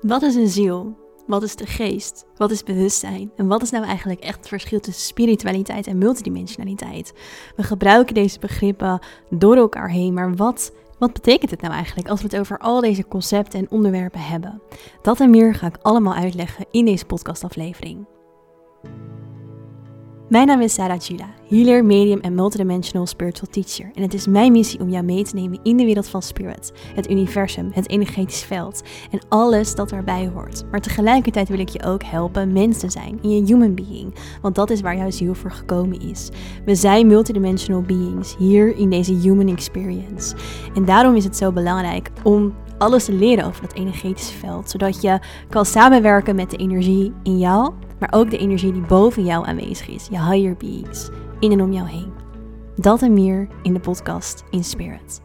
Wat is een ziel? Wat is de geest? Wat is bewustzijn? En wat is nou eigenlijk echt het verschil tussen spiritualiteit en multidimensionaliteit? We gebruiken deze begrippen door elkaar heen, maar wat, wat betekent het nou eigenlijk als we het over al deze concepten en onderwerpen hebben? Dat en meer ga ik allemaal uitleggen in deze podcastaflevering. Mijn naam is Sarah Gila, healer, medium en multidimensional spiritual teacher. En het is mijn missie om jou mee te nemen in de wereld van spirit, het universum, het energetisch veld en alles dat daarbij hoort. Maar tegelijkertijd wil ik je ook helpen mens te zijn in je human being, want dat is waar jouw ziel voor gekomen is. We zijn multidimensional beings hier in deze human experience. En daarom is het zo belangrijk om alles te leren over dat energetische veld, zodat je kan samenwerken met de energie in jou maar ook de energie die boven jou aanwezig is, je higher beings, in en om jou heen. Dat en meer in de podcast In Spirit.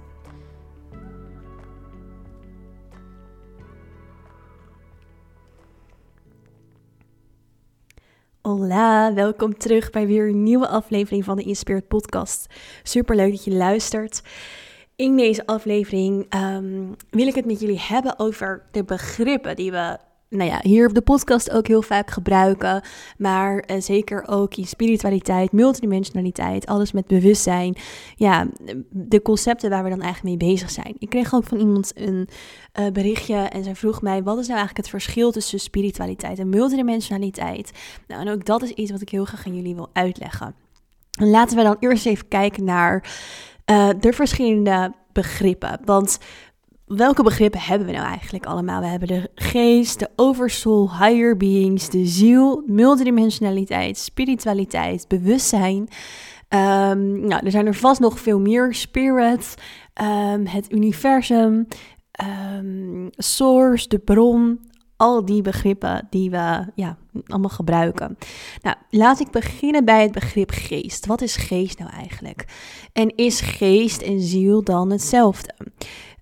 Hola, welkom terug bij weer een nieuwe aflevering van de Inspired podcast. Super leuk dat je luistert. In deze aflevering um, wil ik het met jullie hebben over de begrippen die we nou ja, hier op de podcast ook heel vaak gebruiken. Maar uh, zeker ook in spiritualiteit, multidimensionaliteit, alles met bewustzijn. Ja, de concepten waar we dan eigenlijk mee bezig zijn. Ik kreeg ook van iemand een uh, berichtje en zij vroeg mij: wat is nou eigenlijk het verschil tussen spiritualiteit en multidimensionaliteit? Nou, en ook dat is iets wat ik heel graag aan jullie wil uitleggen. En laten we dan eerst even kijken naar uh, de verschillende begrippen. Want welke begrippen hebben we nou eigenlijk allemaal? We hebben de geest, de oversoul, higher beings, de ziel, multidimensionaliteit, spiritualiteit, bewustzijn. Um, nou, er zijn er vast nog veel meer. Spirit, um, het universum, um, source, de bron. Al die begrippen die we ja, allemaal gebruiken. Nou, laat ik beginnen bij het begrip geest. Wat is geest nou eigenlijk? En is geest en ziel dan hetzelfde?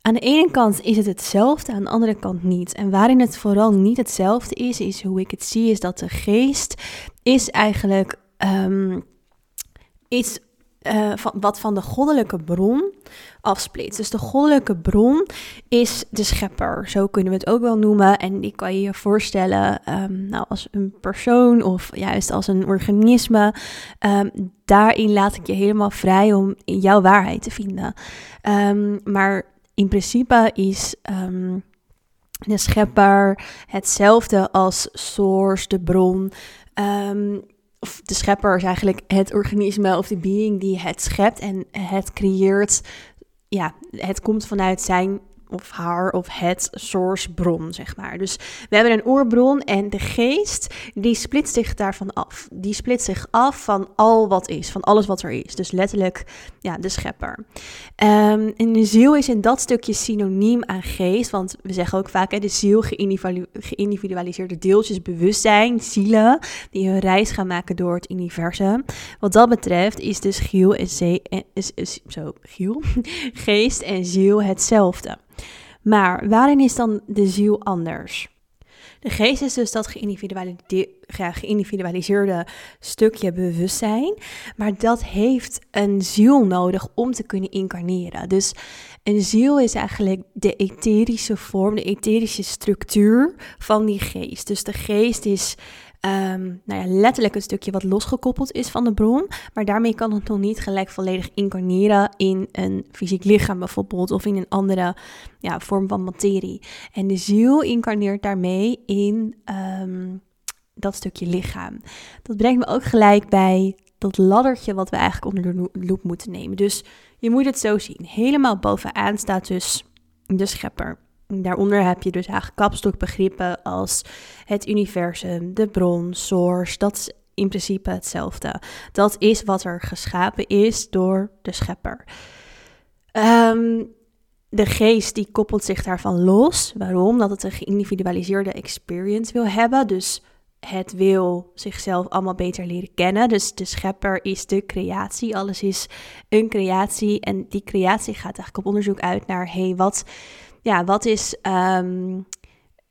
Aan de ene kant is het hetzelfde, aan de andere kant niet. En waarin het vooral niet hetzelfde is, is hoe ik het zie, is dat de geest is eigenlijk um, iets uh, van, wat van de goddelijke bron afsplitst. Dus de goddelijke bron is de schepper, zo kunnen we het ook wel noemen. En die kan je je voorstellen um, nou, als een persoon of juist als een organisme. Um, daarin laat ik je helemaal vrij om jouw waarheid te vinden. maar in principe is um, de schepper hetzelfde als source, de bron. Um, of de schepper is eigenlijk het organisme of de being die het schept en het creëert. Ja, het komt vanuit zijn of haar of het source bron, zeg maar. Dus we hebben een oerbron en de geest, die splitst zich daarvan af. Die splitst zich af van al wat is, van alles wat er is. Dus letterlijk, ja, de schepper. Um, en de ziel is in dat stukje synoniem aan geest, want we zeggen ook vaak, de ziel geïndividualiseerde deeltjes, bewustzijn, zielen, die hun reis gaan maken door het universum. Wat dat betreft is dus giel en zee, is, zo, giel, geest en ziel hetzelfde. Maar waarin is dan de ziel anders? De geest is dus dat geïndividualiseerde stukje bewustzijn, maar dat heeft een ziel nodig om te kunnen incarneren. Dus een ziel is eigenlijk de etherische vorm, de etherische structuur van die geest. Dus de geest is um, nou ja, letterlijk een stukje wat losgekoppeld is van de bron. Maar daarmee kan het nog niet gelijk volledig incarneren in een fysiek lichaam bijvoorbeeld. Of in een andere ja, vorm van materie. En de ziel incarneert daarmee in um, dat stukje lichaam. Dat brengt me ook gelijk bij dat laddertje wat we eigenlijk onder de loep moeten nemen. Dus je moet het zo zien. Helemaal bovenaan staat dus de schepper. Daaronder heb je dus eigenlijk kapstokbegrippen als het universum, de bron, source. Dat is in principe hetzelfde. Dat is wat er geschapen is door de schepper. Um, de geest die koppelt zich daarvan los. Waarom? Dat het een geïndividualiseerde experience wil hebben. Dus het wil zichzelf allemaal beter leren kennen. Dus de schepper is de creatie. Alles is een creatie. En die creatie gaat eigenlijk op onderzoek uit naar: hey, wat ja, wat is, um,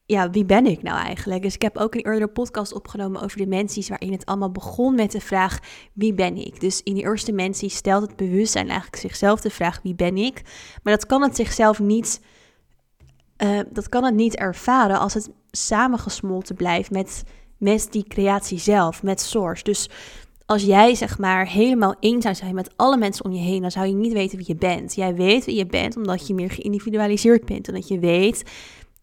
ja, wie ben ik nou eigenlijk? Dus ik heb ook een eerdere podcast opgenomen over dimensies, waarin het allemaal begon met de vraag, wie ben ik? Dus in die eerste dimensie stelt het bewustzijn eigenlijk zichzelf de vraag, wie ben ik? Maar dat kan het zichzelf niet je, dat kan het niet ervaren als het samengesmolten blijft met, met die creatie zelf, met Source. Dus als jij zeg maar helemaal één zou zijn met alle mensen om je heen, dan zou je niet weten wie je bent. Jij weet wie je bent omdat je meer geïndividualiseerd bent. En dat je weet,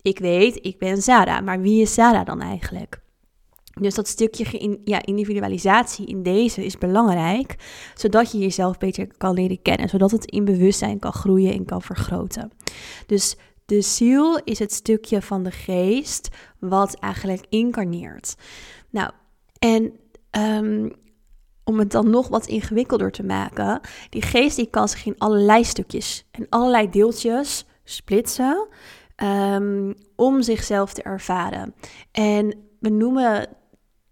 ik weet, ik ben Sarah. Maar wie is Sarah dan eigenlijk? Dus dat stukje ja, individualisatie in deze is belangrijk, zodat je jezelf beter kan leren kennen, zodat het in bewustzijn kan groeien en kan vergroten. Dus de ziel is het stukje van de geest wat eigenlijk incarneert. Nou, en um, om het dan nog wat ingewikkelder te maken, die geest die kan zich in allerlei stukjes en allerlei deeltjes splitsen um, om zichzelf te ervaren. En we noemen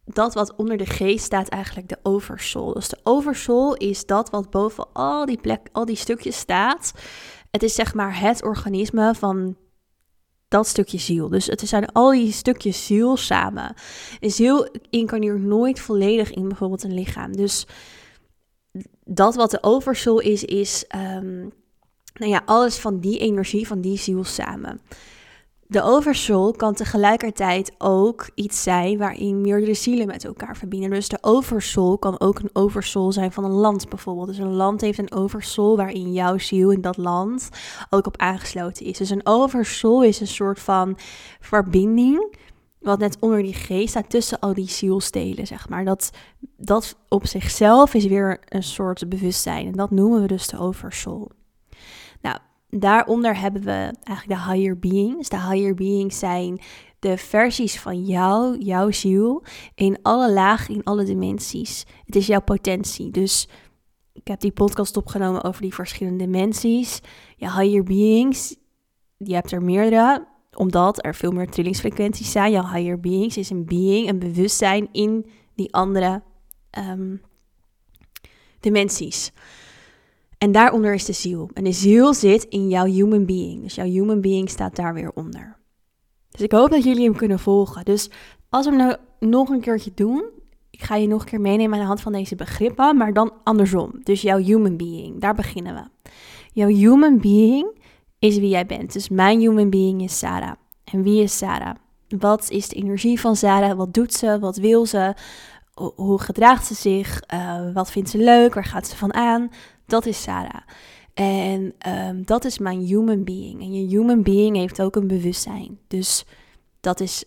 dat wat onder de geest staat eigenlijk de oversoul. Dus de oversoul is dat wat boven al die plek, al die stukjes staat. Het is zeg maar het organisme van dat stukje ziel. Dus het zijn al die stukjes ziel samen. Een ziel incarneert nooit volledig in bijvoorbeeld een lichaam. Dus dat wat de oversoul is, is um, nou ja, alles van die energie, van die ziel samen. De oversoul kan tegelijkertijd ook iets zijn waarin meerdere zielen met elkaar verbinden. Dus de oversoul kan ook een oversoul zijn van een land bijvoorbeeld. Dus een land heeft een oversoul waarin jouw ziel in dat land ook op aangesloten is. Dus een oversoul is een soort van verbinding wat net onder die geest staat tussen al die zielstelen, zeg maar. Dat, dat op zichzelf is weer een soort bewustzijn en dat noemen we dus de oversoul. Nou, daaronder hebben we eigenlijk de higher beings. De higher beings zijn de versies van jou, jouw ziel, in alle lagen, in alle dimensies. Het is jouw potentie. Dus ik heb die podcast opgenomen over die verschillende dimensies. Je higher beings, je hebt er meerdere, omdat er veel meer trillingsfrequenties zijn. Jouw higher beings is een being, een bewustzijn in die andere um, dimensies. En daaronder is de ziel. En de ziel zit in jouw human being. Dus jouw human being staat daar weer onder. Dus ik hoop dat jullie hem kunnen volgen. Dus als we hem nou nog een keertje doen, ik ga je nog een keer meenemen aan de hand van deze begrippen, maar dan andersom. Dus jouw human being, daar beginnen we. Jouw human being is wie jij bent. Dus mijn human being is Sarah. En wie is Sarah? Wat is de energie van Sarah? Wat doet ze? Wat wil ze? Hoe gedraagt ze zich? Uh, wat vindt ze leuk? Waar gaat ze van aan? Dat is Sarah. En um, dat is mijn human being. En je human being heeft ook een bewustzijn. Dus dat is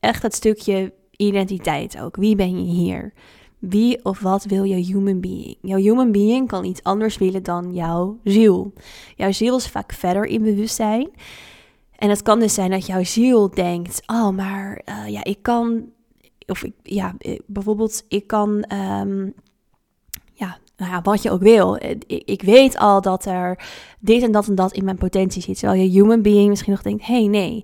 echt het stukje identiteit ook. Wie ben je hier? Wie of wat wil je human being? Jouw human being kan iets anders willen dan jouw ziel. Jouw ziel is vaak verder in bewustzijn. En het kan dus zijn dat jouw ziel denkt: Oh, maar uh, ja, ik kan. Of ik, ja, eh, bijvoorbeeld, ik kan. Ja, ja, wat je ook wil. Ik, ik, weet al dat er dit en dat en dat in mijn potentie zit. Terwijl je human being misschien nog denkt: hey, nee,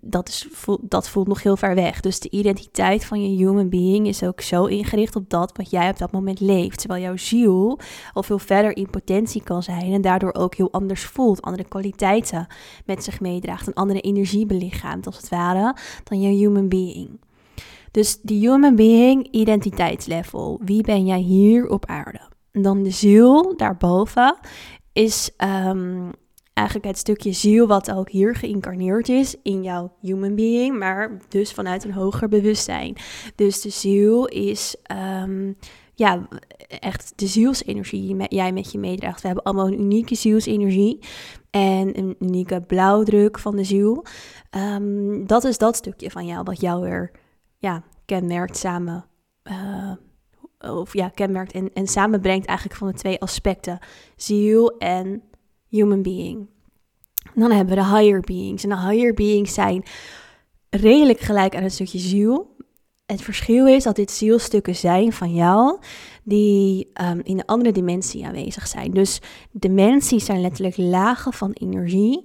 dat, is, dat voelt nog heel ver weg. Dus de identiteit van je human being is ook zo ingericht op dat wat jij op dat moment leeft. Terwijl jouw ziel al veel verder in potentie kan zijn en daardoor ook heel anders voelt, andere kwaliteiten met zich meedraagt, een andere energie belichaamt als het ware dan je human being. Dus die human being identiteitslevel. Wie ben jij hier op aarde? En dan de ziel daarboven is um, eigenlijk het stukje ziel wat ook hier geïncarneerd is in jouw human being, maar dus vanuit een hoger bewustzijn. Dus de ziel is um, ja, echt de zielsenergie die jij met je meedraagt. We hebben allemaal een unieke zielsenergie en een unieke blauwdruk van de ziel. Um, dat is dat stukje van jou wat jou weer ja, kenmerkt samen. Uh, of ja, kenmerkt en, en samenbrengt eigenlijk van de twee aspecten: ziel en human being. dan hebben we de higher beings. En de higher beings zijn redelijk gelijk aan het stukje ziel. Het verschil is dat dit zielstukken zijn van jou die um, in een andere dimensie aanwezig zijn. Dus dimensies zijn letterlijk lagen van energie,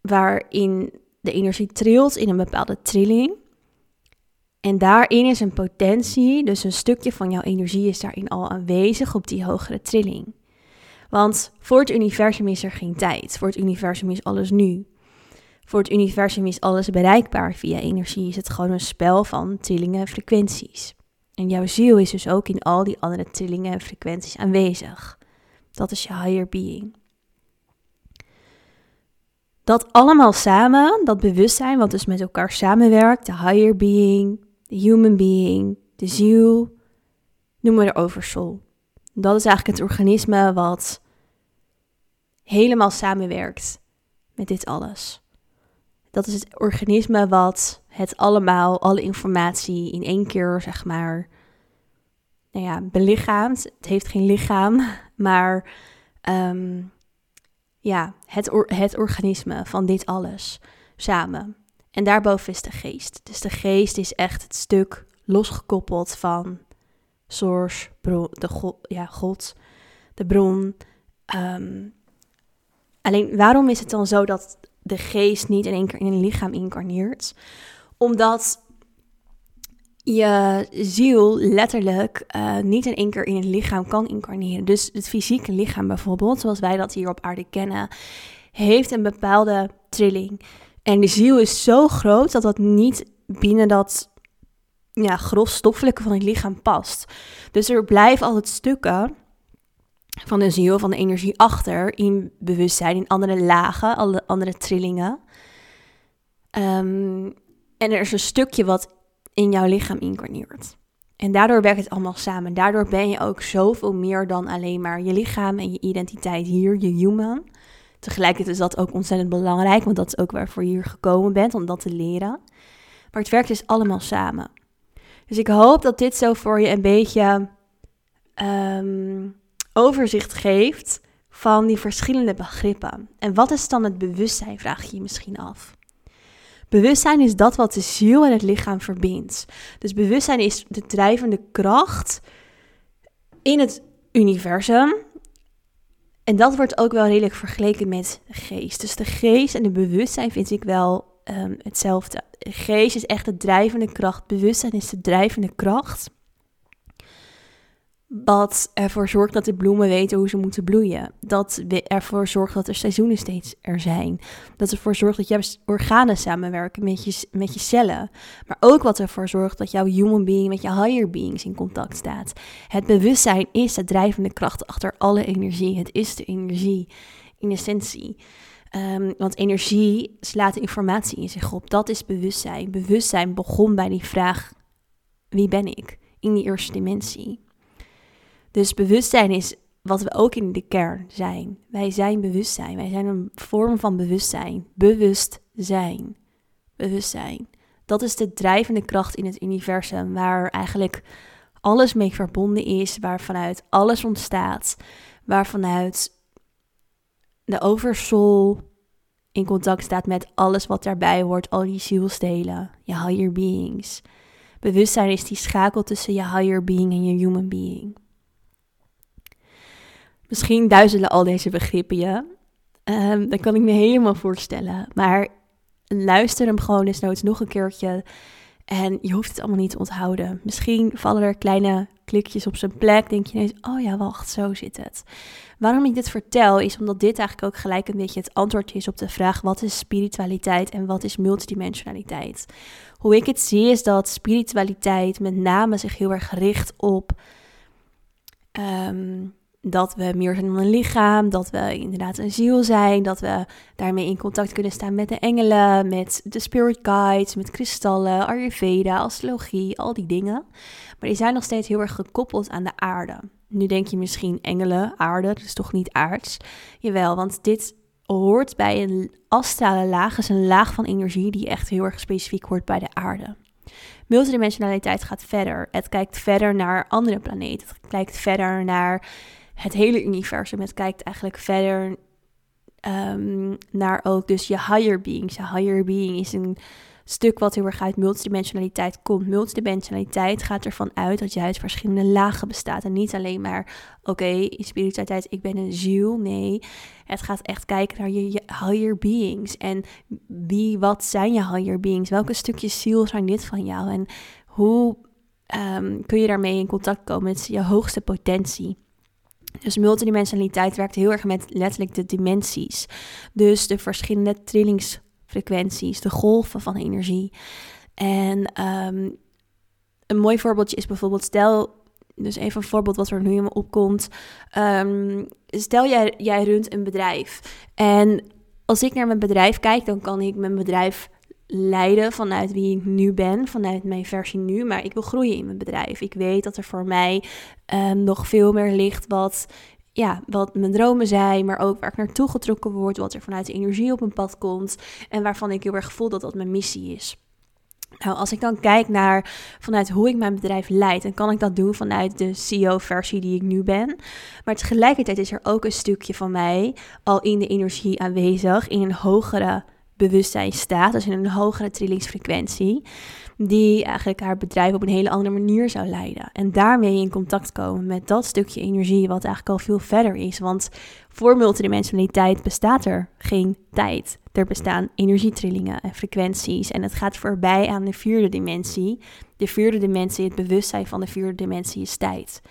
waarin de energie trilt in een bepaalde trilling. En daarin is een potentie, dus een stukje van jouw energie is daarin al aanwezig op die hogere trilling. Want voor het universum is er geen tijd. Voor het universum is alles nu. Voor het universum is alles bereikbaar via energie. Is het gewoon een spel van trillingen en frequenties. En jouw ziel is dus ook in al die andere trillingen en frequenties aanwezig. Dat is je higher being. Dat allemaal samen, dat bewustzijn wat dus met elkaar samenwerkt, de higher being, de human being, de ziel, noemen we de oversoul. Dat is eigenlijk het organisme wat helemaal samenwerkt met dit alles. Dat is het organisme wat het allemaal, alle informatie in één keer, zeg maar, nou ja, belichaamt. Het heeft geen lichaam, maar ehm, ja, het, het organisme van dit alles samen. En daarboven is de geest. Dus de geest is echt het stuk losgekoppeld van source, de God, ja, God, de bron. Um, alleen waarom is het dan zo dat de geest niet in één keer in een lichaam incarneert? Omdat je ziel letterlijk uh, niet in één keer in een lichaam kan incarneren. Dus het fysieke lichaam bijvoorbeeld, zoals wij dat hier op aarde kennen, heeft een bepaalde trilling. En de ziel is zo groot dat dat niet binnen dat ja, grofstoffelijke van het lichaam past. Dus er blijven altijd stukken van de ziel, van de energie achter in bewustzijn, in andere lagen, alle andere trillingen. Um, en er is een stukje wat in jouw lichaam incarneert. En daardoor werkt het allemaal samen. Daardoor ben je ook zoveel meer dan alleen maar je lichaam en je identiteit hier, je human. Tegelijkertijd is dat ook ontzettend belangrijk, want dat is ook waarvoor je hier gekomen bent, om dat te leren. Maar het werkt dus allemaal samen. Dus ik hoop dat dit zo voor je een beetje um, overzicht geeft van die verschillende begrippen. En wat is dan het bewustzijn, vraag je je misschien af. Bewustzijn is dat wat de ziel en het lichaam verbindt. Dus bewustzijn is de drijvende kracht in het universum. En dat wordt ook wel redelijk vergeleken met geest. Dus de geest en de bewustzijn vind ik wel um, hetzelfde. De geest is echt de drijvende kracht. Bewustzijn is de drijvende kracht wat ervoor zorgt dat de bloemen weten hoe ze moeten bloeien. Dat ervoor zorgt dat er seizoenen steeds er zijn. Dat ervoor zorgt dat jouw organen samenwerken met je, met je cellen. Maar ook wat ervoor zorgt dat jouw human being met je higher beings in contact staat. Het bewustzijn is de drijvende kracht achter alle energie. Het is de energie in essentie. Um, want energie slaat informatie in zich op. Dat is bewustzijn. Bewustzijn begon bij die vraag: wie ben ik? In die eerste dimensie. Dus bewustzijn is wat we ook in de kern zijn. Wij zijn bewustzijn. Wij zijn een vorm van bewustzijn. Bewust zijn. Bewustzijn. Dat is de drijvende kracht in het universum, waar eigenlijk alles mee verbonden is, waar vanuit alles ontstaat, waar vanuit de oversoul in contact staat met alles wat daarbij hoort, al die zielsdelen, je higher beings. Bewustzijn is die schakel tussen je higher being en je human being. Misschien duizelen al deze begrippen je. Um, dat kan ik me helemaal voorstellen. Maar luister hem gewoon eens nooit nog een keertje. En je hoeft het allemaal niet te onthouden. Misschien vallen er kleine klikjes op zijn plek. Denk je ineens, oh ja, wacht, zo zit het. Waarom ik dit vertel, is omdat dit eigenlijk ook gelijk een beetje het antwoord is op de vraag: wat is spiritualiteit en wat is multidimensionaliteit? Hoe ik het zie, is dat spiritualiteit met name zich heel erg richt op. Um, dat we meer zijn dan een lichaam, dat we inderdaad een ziel zijn, dat we daarmee in contact kunnen staan met de engelen, met de spirit guides, met kristallen, Ayurveda, astrologie, al die dingen. Maar die zijn nog steeds heel erg gekoppeld aan de aarde. Nu denk je misschien engelen, aarde, dat is toch niet aards? Jawel, want dit hoort bij een astrale laag, is een laag van energie die echt heel erg specifiek hoort bij de aarde. Multidimensionaliteit gaat verder. Het kijkt verder naar andere planeten. Het kijkt verder naar het hele universum. Het kijkt eigenlijk verder ehm, naar ook dus je higher beings. Je higher being is een stuk wat heel erg uit multidimensionaliteit komt. Multidimensionaliteit gaat ervan uit dat je uit verschillende lagen bestaat. En niet alleen maar, oké, in spiritualiteit, ik ben een ziel. Nee, het gaat echt kijken naar je, higher beings. En wie, wat zijn je higher beings? Welke stukjes ziel zijn dit van jou? En hoe ehm, kun je daarmee in contact komen met je hoogste potentie? Dus multidimensionaliteit werkt heel erg met letterlijk de dimensies. Dus de verschillende trillingsfrequenties, de golven van energie. En ehm, een mooi voorbeeldje is bijvoorbeeld, stel, dus even een voorbeeld wat er nu in me opkomt. Um, stel jij, jij runt een bedrijf en als ik naar mijn bedrijf kijk, dan kan ik mijn bedrijf leiden vanuit wie ik nu ben, vanuit mijn versie nu. Maar ik wil groeien in mijn bedrijf. Ik weet dat er voor mij um, nog veel meer ligt wat, ja, wat mijn dromen zijn, maar ook waar ik naartoe getrokken word, wat er vanuit de energie op mijn pad komt en waarvan ik heel erg voel dat dat mijn missie is. Nou, als ik dan kijk naar vanuit hoe ik mijn bedrijf leid, dan kan ik dat doen vanuit de CEO-versie die ik nu ben. Maar tegelijkertijd is er ook een stukje van mij al in de energie aanwezig, in een hogere bewustzijn staat, dus in een hogere trillingsfrequentie, die eigenlijk haar bedrijf op een hele andere manier zou leiden. En daarmee in contact komen met dat stukje energie, wat eigenlijk al veel verder is. Want voor multidimensionaliteit bestaat er geen tijd. Er bestaan energietrillingen en frequenties. En het gaat voorbij aan de vierde dimensie. De vierde dimensie, het bewustzijn van de vierde dimensie is tijd.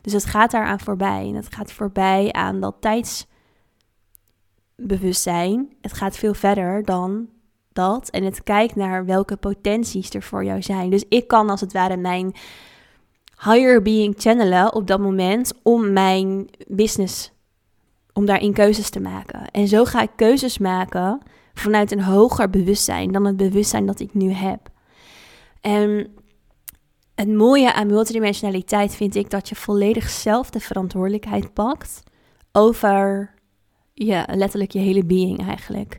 Dus het gaat daaraan voorbij. En het gaat voorbij aan dat tijds bewustzijn. Het gaat veel verder dan dat. En het kijkt naar welke potenties er voor jou zijn. Dus ik kan als het ware mijn higher being channelen op dat moment om mijn business, om daarin keuzes te maken. En zo ga ik keuzes maken vanuit een hoger bewustzijn dan het bewustzijn dat ik nu heb. En het mooie aan multidimensionaliteit vind ik dat je volledig zelf de verantwoordelijkheid pakt over ja, letterlijk je hele being eigenlijk.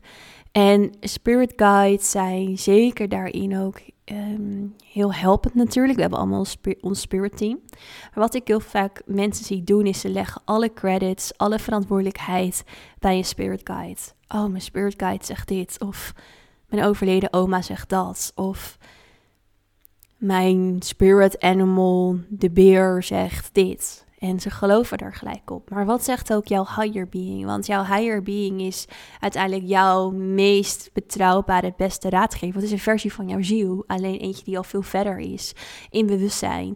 En spirit guides zijn zeker daarin ook ehm, heel helpend natuurlijk. We hebben allemaal ons spirit team. Maar wat ik heel vaak mensen zie doen is ze leggen alle credits, alle verantwoordelijkheid bij een spirit guide. Oh, mijn spirit guide zegt dit. Of mijn overleden oma zegt dat. Of mijn spirit animal, de beer, zegt dit. En ze geloven er gelijk op. Maar wat zegt ook jouw higher being? Want jouw higher being is uiteindelijk jouw meest betrouwbare, beste raadgever. Het is een versie van jouw ziel. Alleen eentje die al veel verder is in bewustzijn.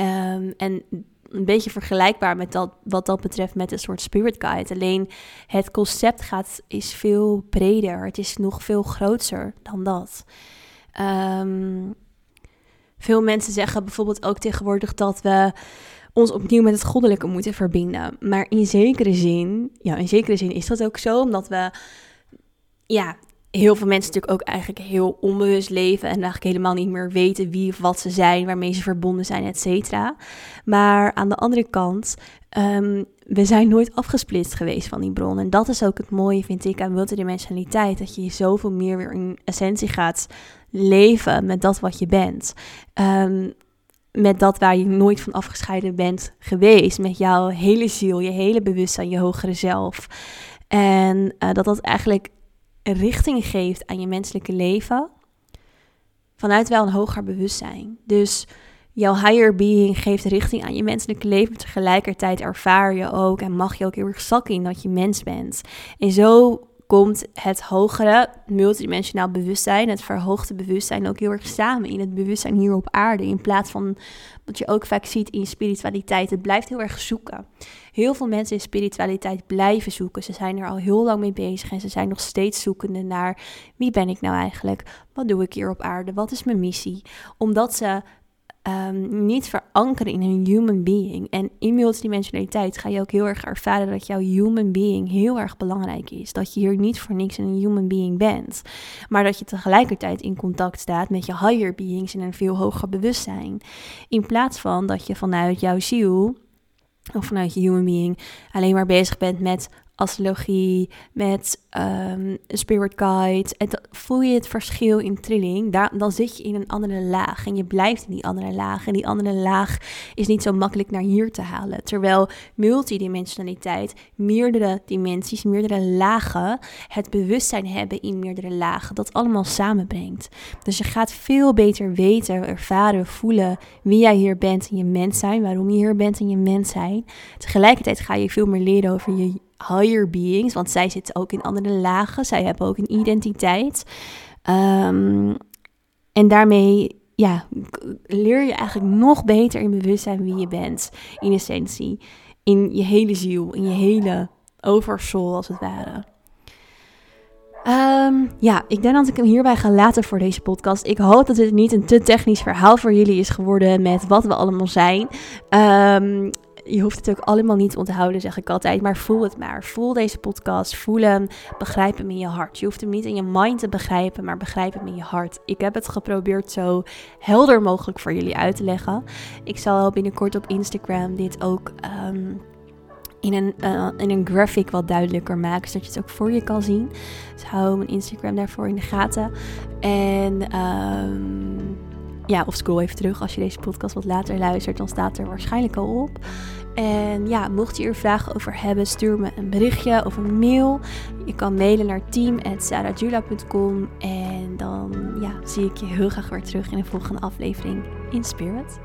Um, en een beetje vergelijkbaar met dat, wat dat betreft met een soort spirit guide. Alleen het concept gaat, is veel breder. Het is nog veel groter dan dat. Um, veel mensen zeggen bijvoorbeeld ook tegenwoordig dat we ons opnieuw met het goddelijke moeten verbinden. Maar in zekere zin, ja, in zekere zin is dat ook zo, omdat we, ja, heel veel mensen natuurlijk ook eigenlijk heel onbewust leven en eigenlijk helemaal niet meer weten wie of wat ze zijn, waarmee ze verbonden zijn, et cetera. Maar aan de andere kant, um, we zijn nooit afgesplitst geweest van die bron. En dat is ook het mooie, vind ik, aan multidimensionaliteit, dat je zoveel meer weer in essentie gaat leven met dat wat je bent. Um, met dat waar je nooit van afgescheiden bent geweest. Met jouw hele ziel, je hele bewustzijn, je hogere zelf. En uh, dat dat eigenlijk richting geeft aan je menselijke leven. Vanuit wel een hoger bewustzijn. Dus jouw higher being geeft richting aan je menselijke leven. Tegelijkertijd ervaar je ook en mag je ook heel erg zakken in dat je mens bent. En zo komt het hogere multidimensionaal bewustzijn, het verhoogde bewustzijn ook heel erg samen in het bewustzijn hier op aarde. In plaats van wat je ook vaak ziet in spiritualiteit. Het blijft heel erg zoeken. Heel veel mensen in spiritualiteit blijven zoeken. Ze zijn er al heel lang mee bezig en ze zijn nog steeds zoekende naar wie ben ik nou eigenlijk? Wat doe ik hier op aarde? Wat is mijn missie? Omdat ze um, niet verankeren in een human being. En in multidimensionaliteit ga je ook heel erg ervaren dat jouw human being heel erg belangrijk is. Dat je hier niet voor niks een human being bent. Maar dat je tegelijkertijd in contact staat met je higher beings in een veel hoger bewustzijn. In plaats van dat je vanuit jouw ziel of vanuit je human being alleen maar bezig bent met astrologie, met um, spirit guides. En voel je het verschil in trilling. Daar, dan zit je in een andere laag en je blijft in die andere laag. En die andere laag is niet zo makkelijk naar hier te halen. Terwijl multidimensionaliteit, meerdere dimensies, meerdere lagen, het bewustzijn hebben in meerdere lagen, dat allemaal samenbrengt. Dus je gaat veel beter weten, ervaren, voelen wie jij hier bent in je mens zijn, waarom je hier bent in je mens zijn. Tegelijkertijd ga je veel meer leren over je higher beings, want zij zitten ook in andere lagen. Zij hebben ook een identiteit. Um, en daarmee ja, leer je eigenlijk nog beter in bewustzijn wie je bent, in essentie. In je hele ziel, in je hele oversoul als het ware. Um, ja, ik denk dat ik hem hierbij ga laten voor deze podcast. Ik hoop dat het niet een te technisch verhaal voor jullie is geworden met wat we allemaal zijn. Um, je hoeft het ook allemaal niet onthouden, zeg ik altijd. Maar voel het maar. Voel deze podcast. Voel hem. Begrijp hem in je hart. Je hoeft hem niet in je mind te begrijpen, maar begrijp hem in je hart. Ik heb het geprobeerd zo helder mogelijk voor jullie uit te leggen. Ik zal binnenkort op Instagram dit ook. Ehm, in een, uh, in een graphic wat duidelijker maken, zodat je het ook voor je kan zien. Dus hou mijn Instagram daarvoor in de gaten. En um, ja, of scroll even terug als je deze podcast wat later luistert, dan staat er waarschijnlijk al op. En ja, mocht je er vragen over hebben, stuur me een berichtje of een mail. Je kan mailen naar team.sarajula.com en dan ja, zie ik je heel graag weer terug in de volgende aflevering in Spirit.